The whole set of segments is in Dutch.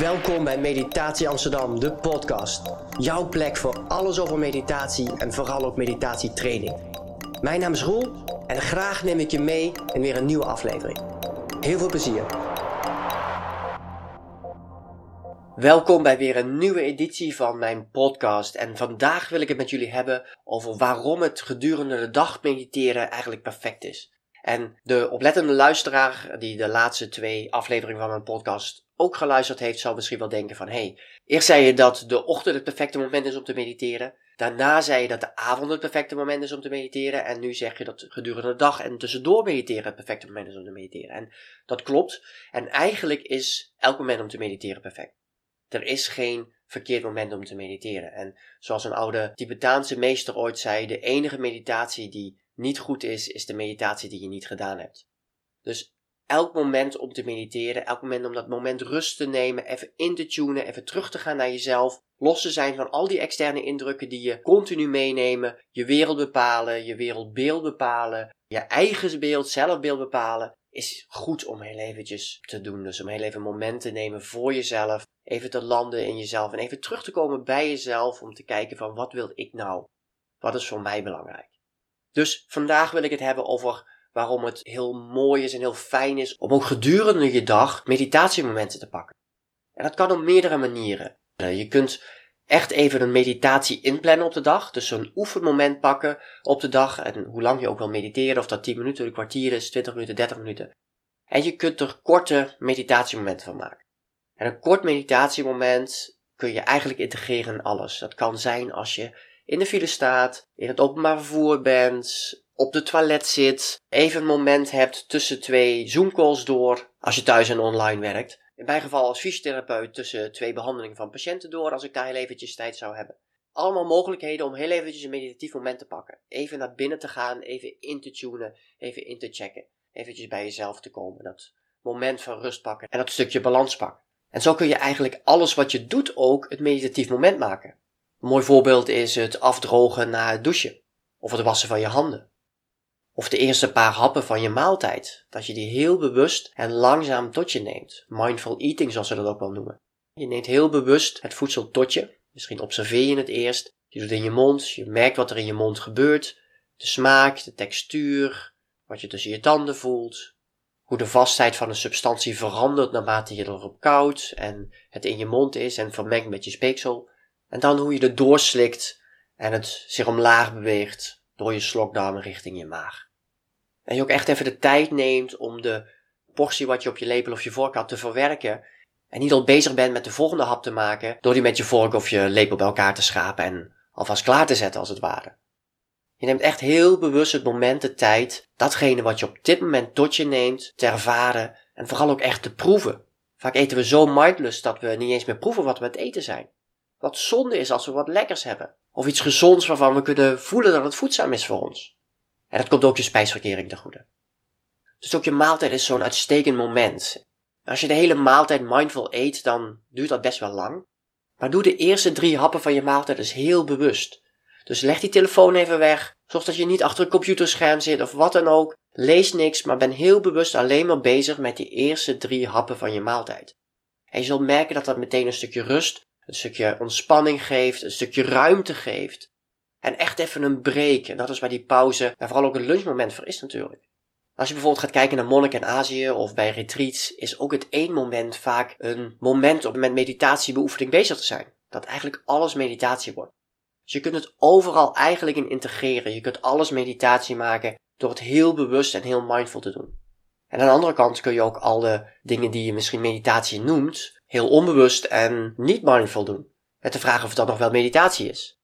Welkom bij Meditatie Amsterdam, de podcast. Jouw plek voor alles over meditatie en vooral ook meditatietraining. Mijn naam is Roel en graag neem ik je mee in weer een nieuwe aflevering. Heel veel plezier. Welkom bij weer een nieuwe editie van mijn podcast. En vandaag wil ik het met jullie hebben over waarom het gedurende de dag mediteren eigenlijk perfect is. En de oplettende luisteraar die de laatste twee afleveringen van mijn podcast ook geluisterd heeft, zal misschien wel denken van hé, hey, eerst zei je dat de ochtend het perfecte moment is om te mediteren. Daarna zei je dat de avond het perfecte moment is om te mediteren. En nu zeg je dat gedurende de dag en tussendoor mediteren het perfecte moment is om te mediteren. En dat klopt. En eigenlijk is elk moment om te mediteren perfect. Er is geen verkeerd moment om te mediteren. En zoals een oude Tibetaanse meester ooit zei, de enige meditatie die niet goed is, is de meditatie die je niet gedaan hebt. Dus elk moment om te mediteren, elk moment om dat moment rust te nemen, even in te tunen, even terug te gaan naar jezelf, los te zijn van al die externe indrukken die je continu meenemen, je wereld bepalen, je wereldbeeld bepalen, je eigen beeld, zelfbeeld bepalen, is goed om heel eventjes te doen. Dus om heel even een moment te nemen voor jezelf, even te landen in jezelf en even terug te komen bij jezelf om te kijken van wat wil ik nou? Wat is voor mij belangrijk? Dus vandaag wil ik het hebben over waarom het heel mooi is en heel fijn is om ook gedurende je dag meditatiemomenten te pakken. En dat kan op meerdere manieren. Eh, je kunt echt even een meditatie inplannen op de dag. Dus zo'n oefenmoment pakken op de dag. En hoe lang je ook wil mediteren, of dat 10 minuten, een kwartier is, 20 minuten, 30 minuten. En je kunt er korte meditatiemomenten van maken. En een kort meditatiemoment kun je eigenlijk integreren in alles. Dat kan zijn als je in de file staat, in het openbaar vervoer bent, op de toilet zit, even een moment hebt tussen twee Zoom-calls door, als je thuis en online werkt. In mijn geval als fysiotherapeut tussen twee behandelingen van patiënten door, als ik daar heel eventjes tijd zou hebben. Allemaal mogelijkheden om heel eventjes een meditatief moment te pakken. Even naar binnen te gaan, even in te tunen, even in te checken. Eventjes bij jezelf te komen, dat moment van rust pakken en dat stukje balans pakken. En zo kun je eigenlijk alles wat je doet ook het meditatief moment maken. Een mooi voorbeeld is het afdrogen na het douchen. Of het wassen van je handen. Of de eerste paar happen van je maaltijd. Dat je die heel bewust en langzaam tot je neemt. Mindful eating zoals ze dat ook wel noemen. Je neemt heel bewust het voedsel tot je. Misschien observeer je het eerst. Je doet het in je mond. Je merkt wat er in je mond gebeurt. De smaak, de textuur. Wat je tussen je tanden voelt. Hoe de vastheid van een substantie verandert naarmate je erop koudt. En het in je mond is en vermengt met je speeksel. En dan hoe je het doorslikt en het zich omlaag beweegt door je slokdarmen richting je maag. En je ook echt even de tijd neemt om de portie wat je op je lepel of je vork had te verwerken. En niet al bezig bent met de volgende hap te maken door die met je vork of je lepel bij elkaar te schapen en alvast klaar te zetten als het ware. Je neemt echt heel bewust het moment de tijd, datgene wat je op dit moment tot je neemt, te ervaren en vooral ook echt te proeven. Vaak eten we zo mindless dat we niet eens meer proeven wat we met eten zijn. Wat zonde is als we wat lekkers hebben. Of iets gezonds waarvan we kunnen voelen dat het voedzaam is voor ons. En dat komt ook je spijsverkering te goede. Dus ook je maaltijd is zo'n uitstekend moment. Als je de hele maaltijd mindful eet, dan duurt dat best wel lang. Maar doe de eerste drie happen van je maaltijd dus heel bewust. Dus leg die telefoon even weg. Zorg dat je niet achter een computerscherm zit of wat dan ook. Lees niks, maar ben heel bewust alleen maar bezig met die eerste drie happen van je maaltijd. En je zult merken dat dat meteen een stukje rust een stukje ontspanning geeft, een stukje ruimte geeft. En echt even een break. En dat is waar die pauze, en vooral ook een lunchmoment voor is natuurlijk. Als je bijvoorbeeld gaat kijken naar monniken in Azië of bij retreats, is ook het één moment vaak een moment om met meditatiebeoefening bezig te zijn. Dat eigenlijk alles meditatie wordt. Dus je kunt het overal eigenlijk in integreren. Je kunt alles meditatie maken door het heel bewust en heel mindful te doen. En aan de andere kant kun je ook al de dingen die je misschien meditatie noemt, heel onbewust en niet mindful doen. Met de vraag of dat nog wel meditatie is.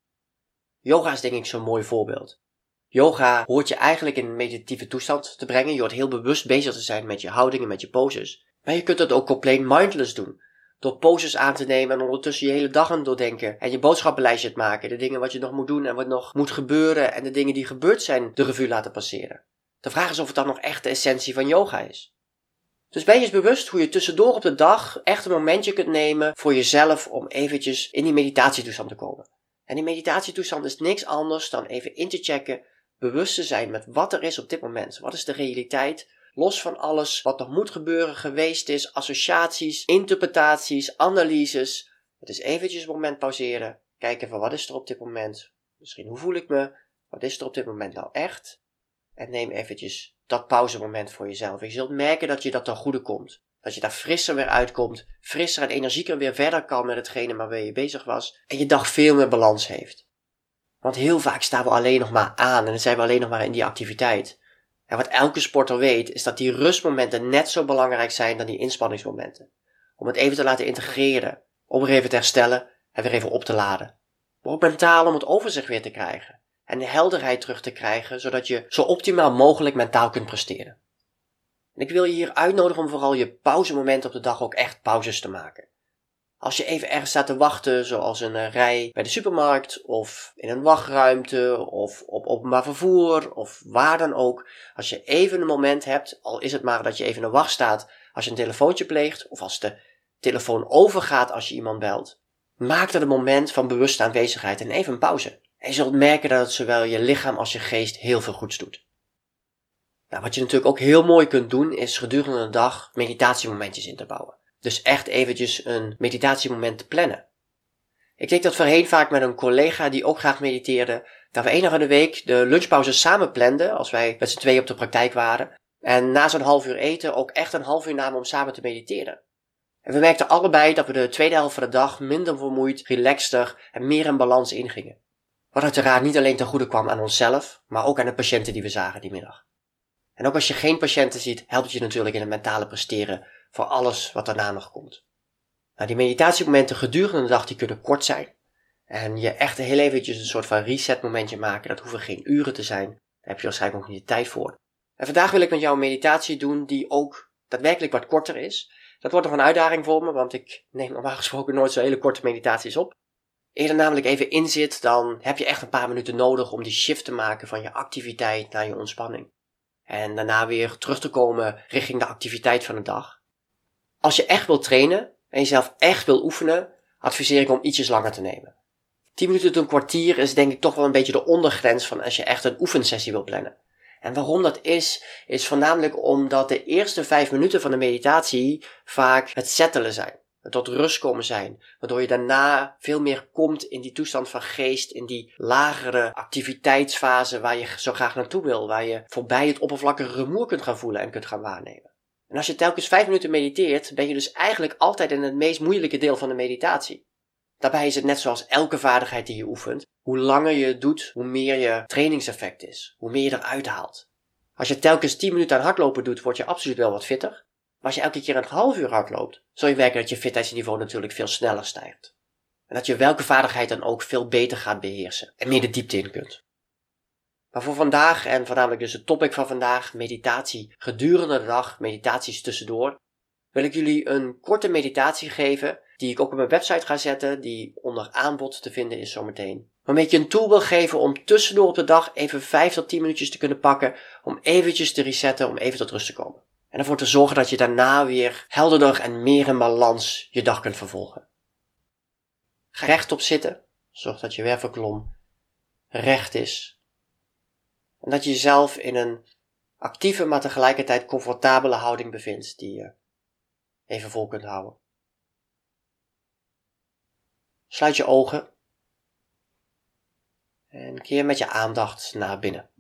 Yoga is denk ik zo'n mooi voorbeeld. Yoga hoort je eigenlijk in een meditatieve toestand te brengen. Je hoort heel bewust bezig te zijn met je houdingen, met je poses. Maar je kunt dat ook compleet mindless doen. Door poses aan te nemen en ondertussen je hele dag aan doordenken. En je boodschappenlijstje te maken. De dingen wat je nog moet doen en wat nog moet gebeuren. En de dingen die gebeurd zijn de revue laten passeren. De vraag is of het dan nog echt de essentie van yoga is. Dus ben je eens bewust hoe je tussendoor op de dag echt een momentje kunt nemen voor jezelf om eventjes in die meditatietoestand te komen. En die meditatietoestand is niks anders dan even in te checken, bewust te zijn met wat er is op dit moment. Wat is de realiteit? Los van alles wat nog moet gebeuren, geweest is, associaties, interpretaties, analyses. Het is eventjes een moment pauzeren. Kijken van wat is er op dit moment? Misschien hoe voel ik me? Wat is er op dit moment nou echt? En neem eventjes dat pauzemoment voor jezelf. Je zult merken dat je dat ten goede komt. Dat je daar frisser weer uitkomt, frisser en energieker weer verder kan met hetgene waarmee je bezig was. En je dag veel meer balans heeft. Want heel vaak staan we alleen nog maar aan en dan zijn we alleen nog maar in die activiteit. En wat elke sporter weet, is dat die rustmomenten net zo belangrijk zijn dan die inspanningsmomenten. Om het even te laten integreren, om weer even te herstellen en weer even op te laden. Maar ook mentaal om het overzicht weer te krijgen en de helderheid terug te krijgen, zodat je zo optimaal mogelijk mentaal kunt presteren. En ik wil je hier uitnodigen om vooral je pauzemomenten op de dag ook echt pauzes te maken. Als je even ergens staat te wachten, zoals een eh, rij bij de supermarkt, of in een wachtruimte, of op openbaar vervoer, of waar dan ook. Als je even een moment hebt, al is het maar dat je even een wacht staat als je een telefoontje pleegt, of als de telefoon overgaat als je iemand belt. Maak er een moment van bewuste aanwezigheid en even een pauze. En je zult merken dat het zowel je lichaam als je geest heel veel goeds doet. Nou, wat je natuurlijk ook heel mooi kunt doen, is gedurende de dag meditatiemomentjes in te bouwen. Dus echt eventjes een meditatiemoment te plannen. Ik deed dat voorheen vaak met een collega die ook graag mediteerde, dat we enige de week de lunchpauze samen planden, als wij met z'n tweeën op de praktijk waren. En na zo'n half uur eten ook echt een half uur namen om samen te mediteren. En we merkten allebei dat we de tweede helft van de dag minder vermoeid, relaxter en meer in balans ingingen. Wat uiteraard niet alleen ten goede kwam aan onszelf, maar ook aan de patiënten die we zagen die middag. En ook als je geen patiënten ziet, helpt het je natuurlijk in het mentale presteren voor alles wat daarna nog komt. Nou, die meditatiemomenten gedurende de dag die kunnen kort zijn. En je echt heel eventjes een soort van reset momentje maken. Dat hoeven geen uren te zijn. Daar heb je waarschijnlijk nog niet de tijd voor. En vandaag wil ik met jou een meditatie doen die ook daadwerkelijk wat korter is. Dat wordt nog een uitdaging voor me, want ik neem normaal gesproken nooit zo hele korte meditaties op. Eerder namelijk even inzit, dan heb je echt een paar minuten nodig om die shift te maken van je activiteit naar je ontspanning. En daarna weer terug te komen richting de activiteit van de dag. Als je echt wil trainen en jezelf echt wil oefenen, adviseer ik om ietsjes langer te nemen. 10 minuten tot een kwartier is denk ik toch wel een beetje de ondergrens van als je echt een oefensessie wil plannen. En waarom dat is, is voornamelijk omdat de eerste 5 minuten van de meditatie vaak het settelen zijn tot rust komen zijn. Waardoor je daarna veel meer komt in die toestand van geest, in die lagere activiteitsfase waar je zo graag naartoe wil. Waar je voorbij het oppervlakkige rumoer kunt gaan voelen en kunt gaan waarnemen. En als je telkens vijf minuten mediteert, ben je dus eigenlijk altijd in het meest moeilijke deel van de meditatie. Daarbij is het net zoals elke vaardigheid die je oefent. Hoe langer je het doet, hoe meer je trainingseffect is. Hoe meer je eruit haalt. Als je telkens 10 minuten aan hardlopen doet, word je absoluut wel wat fitter. Maar als je elke keer een half uur hardloopt, zul je merken dat je fitheidsniveau natuurlijk veel sneller stijgt. En dat je welke vaardigheid dan ook veel beter gaat beheersen en meer de diepte in kunt. Maar voor vandaag, en voornamelijk dus het topic van vandaag, meditatie gedurende de dag, meditaties tussendoor, wil ik jullie een korte meditatie geven, die ik ook op mijn website ga zetten, die onder aanbod te vinden is zometeen. Waarmee ik je een tool wil geven om tussendoor op de dag even 5 tot 10 minuutjes te kunnen pakken, om eventjes te resetten, om even tot rust te komen. En ervoor te zorgen dat je daarna weer helderder en meer in balans je dag kunt vervolgen. Ga rechtop zitten. Zorg dat je wervelkolom recht is. En dat je jezelf in een actieve, maar tegelijkertijd comfortabele houding bevindt die je even vol kunt houden. Sluit je ogen en keer met je aandacht naar binnen.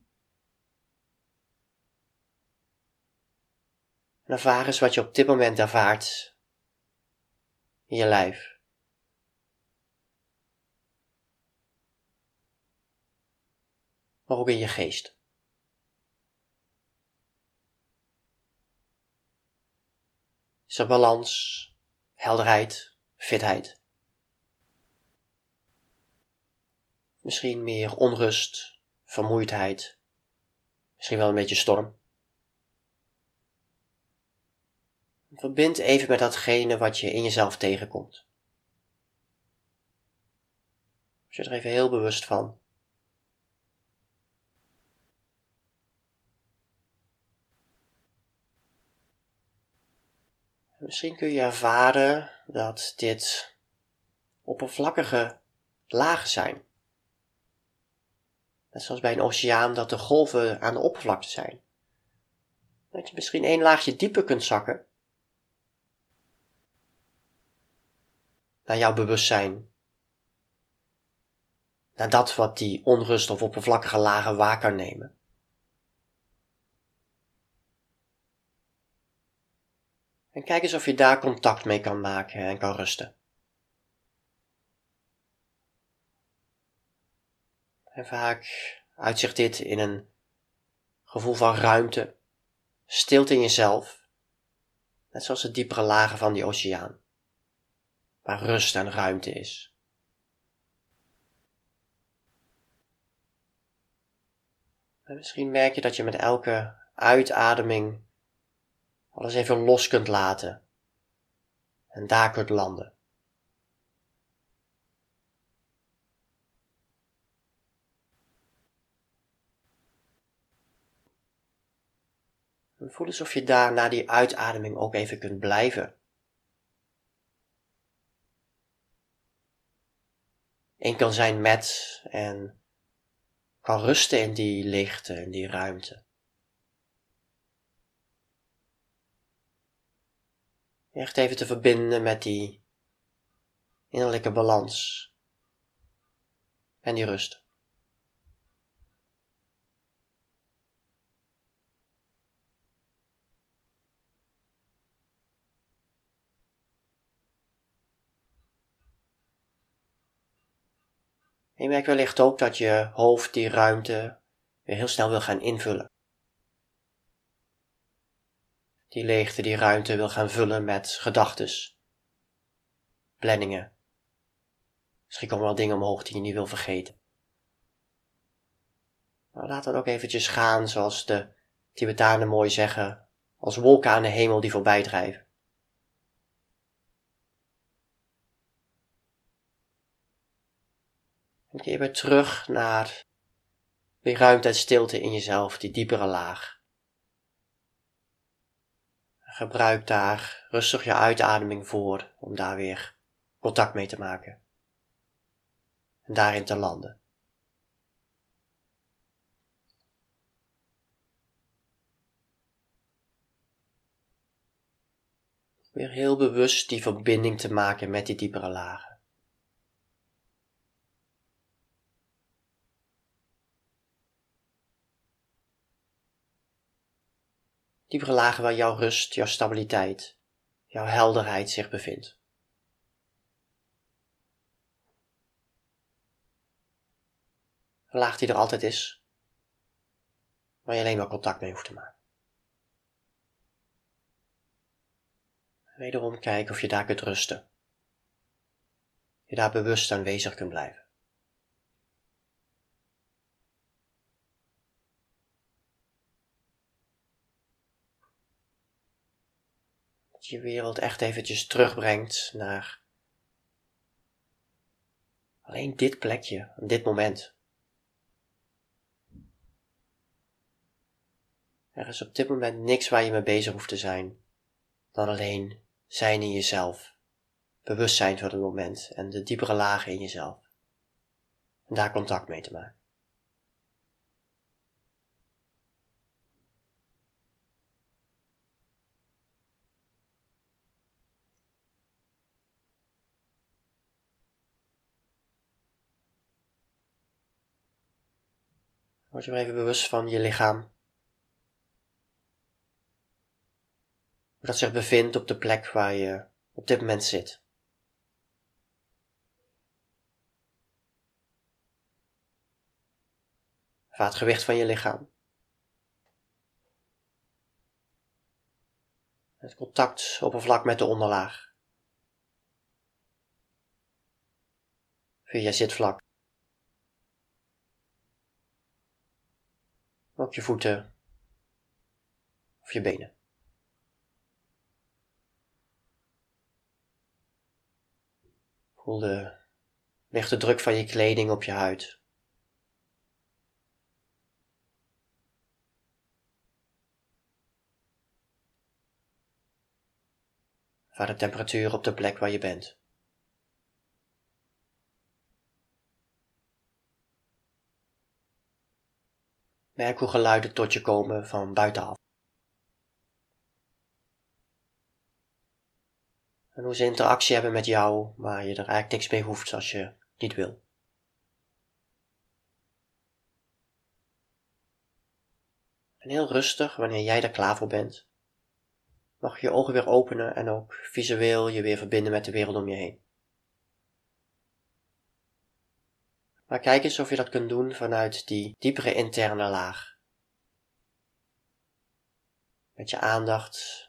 En ervaar eens wat je op dit moment ervaart in je lijf. Maar ook in je geest. Is er balans, helderheid, fitheid? Misschien meer onrust, vermoeidheid, misschien wel een beetje storm. Verbind even met datgene wat je in jezelf tegenkomt. Word je er even heel bewust van. Misschien kun je ervaren dat dit oppervlakkige lagen zijn. Net zoals bij een oceaan dat de golven aan de oppervlakte zijn. Dat je misschien één laagje dieper kunt zakken. Naar jouw bewustzijn. Naar dat wat die onrust of oppervlakkige lagen waar kan nemen. En kijk eens of je daar contact mee kan maken en kan rusten. En vaak uitzicht dit in een gevoel van ruimte, stilte in jezelf, net zoals de diepere lagen van die oceaan, waar rust en ruimte is. En misschien merk je dat je met elke uitademing alles even los kunt laten en daar kunt landen. En voel alsof je daar na die uitademing ook even kunt blijven. Eén kan zijn met en kan rusten in die lichte, in die ruimte. Echt even te verbinden met die innerlijke balans en die rust. En je merkt wellicht ook dat je hoofd die ruimte weer heel snel wil gaan invullen. Die leegte, die ruimte wil gaan vullen met gedachtes, planningen. Misschien komen wel dingen omhoog die je niet wil vergeten. Maar laat dat ook eventjes gaan zoals de Tibetanen mooi zeggen, als wolken aan de hemel die voorbij drijven. En keer weer terug naar die ruimte en stilte in jezelf, die diepere laag. Gebruik daar rustig je uitademing voor om daar weer contact mee te maken. En daarin te landen. Weer heel bewust die verbinding te maken met die diepere lagen. Diepere lagen waar jouw rust, jouw stabiliteit, jouw helderheid zich bevindt. Een laag die er altijd is, waar je alleen maar contact mee hoeft te maken. Wederom kijken of je daar kunt rusten. Je daar bewust aanwezig kunt blijven. Je wereld echt eventjes terugbrengt naar alleen dit plekje, dit moment. Er is op dit moment niks waar je mee bezig hoeft te zijn, dan alleen zijn in jezelf, bewustzijn van het moment en de diepere lagen in jezelf. En daar contact mee te maken. Word je maar even bewust van je lichaam. Hoe dat zich bevindt op de plek waar je op dit moment zit. Vaat het gewicht van je lichaam. Het contact oppervlak met de onderlaag. Via zitvlak. Op je voeten of je benen. Voel de lichte druk van je kleding op je huid. Vaar de temperatuur op de plek waar je bent. merk hoe geluiden tot je komen van buitenaf. En hoe ze interactie hebben met jou, waar je er eigenlijk niks mee hoeft als je niet wil. En heel rustig, wanneer jij er klaar voor bent, mag je je ogen weer openen en ook visueel je weer verbinden met de wereld om je heen. Maar kijk eens of je dat kunt doen vanuit die diepere interne laag. Met je aandacht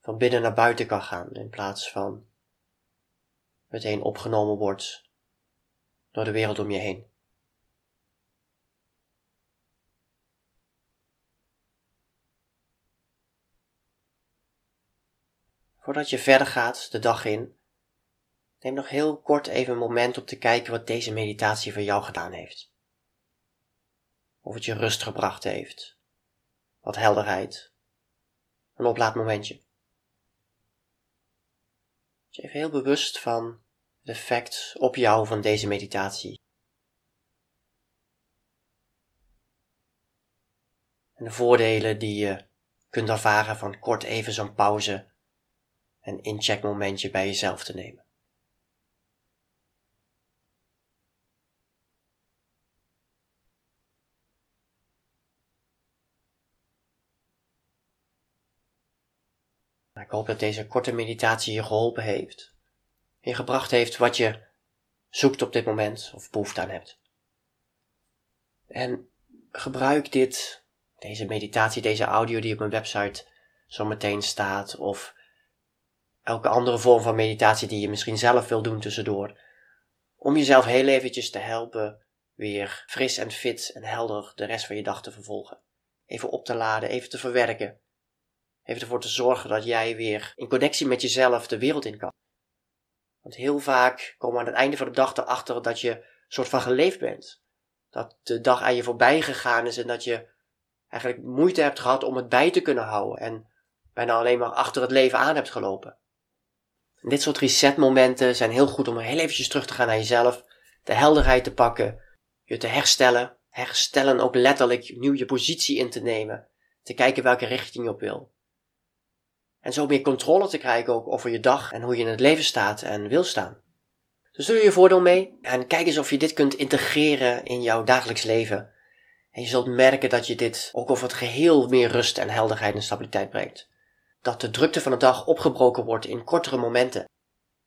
van binnen naar buiten kan gaan in plaats van meteen opgenomen wordt door de wereld om je heen. Voordat je verder gaat de dag in, neem nog heel kort even een moment om te kijken wat deze meditatie voor jou gedaan heeft. Of het je rust gebracht heeft, wat helderheid, een oplaadmomentje. Dus even heel bewust van het effect op jou van deze meditatie. En de voordelen die je kunt ervaren van kort even zo'n pauze en incheckmomentje bij jezelf te nemen. Ik hoop dat deze korte meditatie je geholpen heeft. Je gebracht heeft wat je zoekt op dit moment of behoefte aan hebt. En gebruik dit, deze meditatie, deze audio die op mijn website zo meteen staat, of elke andere vorm van meditatie die je misschien zelf wil doen tussendoor, om jezelf heel eventjes te helpen weer fris en fit en helder de rest van je dag te vervolgen. Even op te laden, even te verwerken. Even ervoor te zorgen dat jij weer in connectie met jezelf de wereld in kan. Want heel vaak komen we aan het einde van de dag erachter dat je soort van geleefd bent. Dat de dag aan je voorbij gegaan is en dat je eigenlijk moeite hebt gehad om het bij te kunnen houden en bijna alleen maar achter het leven aan hebt gelopen dit soort resetmomenten zijn heel goed om heel eventjes terug te gaan naar jezelf, de helderheid te pakken, je te herstellen, herstellen ook letterlijk nieuw je positie in te nemen, te kijken welke richting je op wil. En zo meer controle te krijgen ook over je dag en hoe je in het leven staat en wil staan. Dus doe je voordeel mee en kijk eens of je dit kunt integreren in jouw dagelijks leven. En je zult merken dat je dit ook over het geheel meer rust en helderheid en stabiliteit brengt dat de drukte van de dag opgebroken wordt in kortere momenten.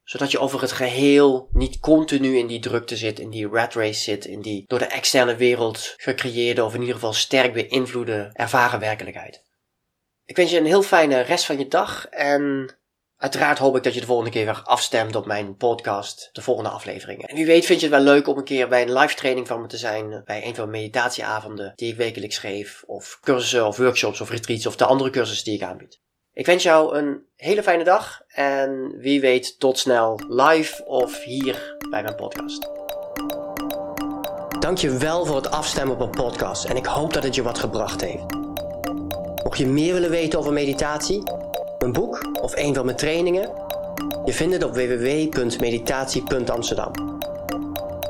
Zodat je over het geheel niet continu in die drukte zit, in die rat race zit, in die door de externe wereld gecreëerde of in ieder geval sterk beïnvloede ervaren werkelijkheid. Ik wens je een heel fijne rest van je dag en uiteraard hoop ik dat je de volgende keer weer afstemt op mijn podcast, de volgende afleveringen. En wie weet vind je het wel leuk om een keer bij een live training van me te zijn, bij een van mijn meditatieavonden die ik wekelijks geef, of cursussen of workshops of retreats of de andere cursussen die ik aanbied. Ik wens jou een hele fijne dag en wie weet tot snel live of hier bij mijn podcast. Dankjewel voor het afstemmen op een podcast en ik hoop dat het je wat gebracht heeft. Mocht je meer willen weten over meditatie, mijn boek of een van mijn trainingen, je vindt het op www.meditatie.amsterdam.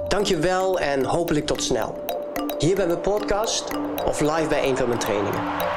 Dankjewel en hopelijk tot snel. Hier bij mijn podcast of live bij een van mijn trainingen.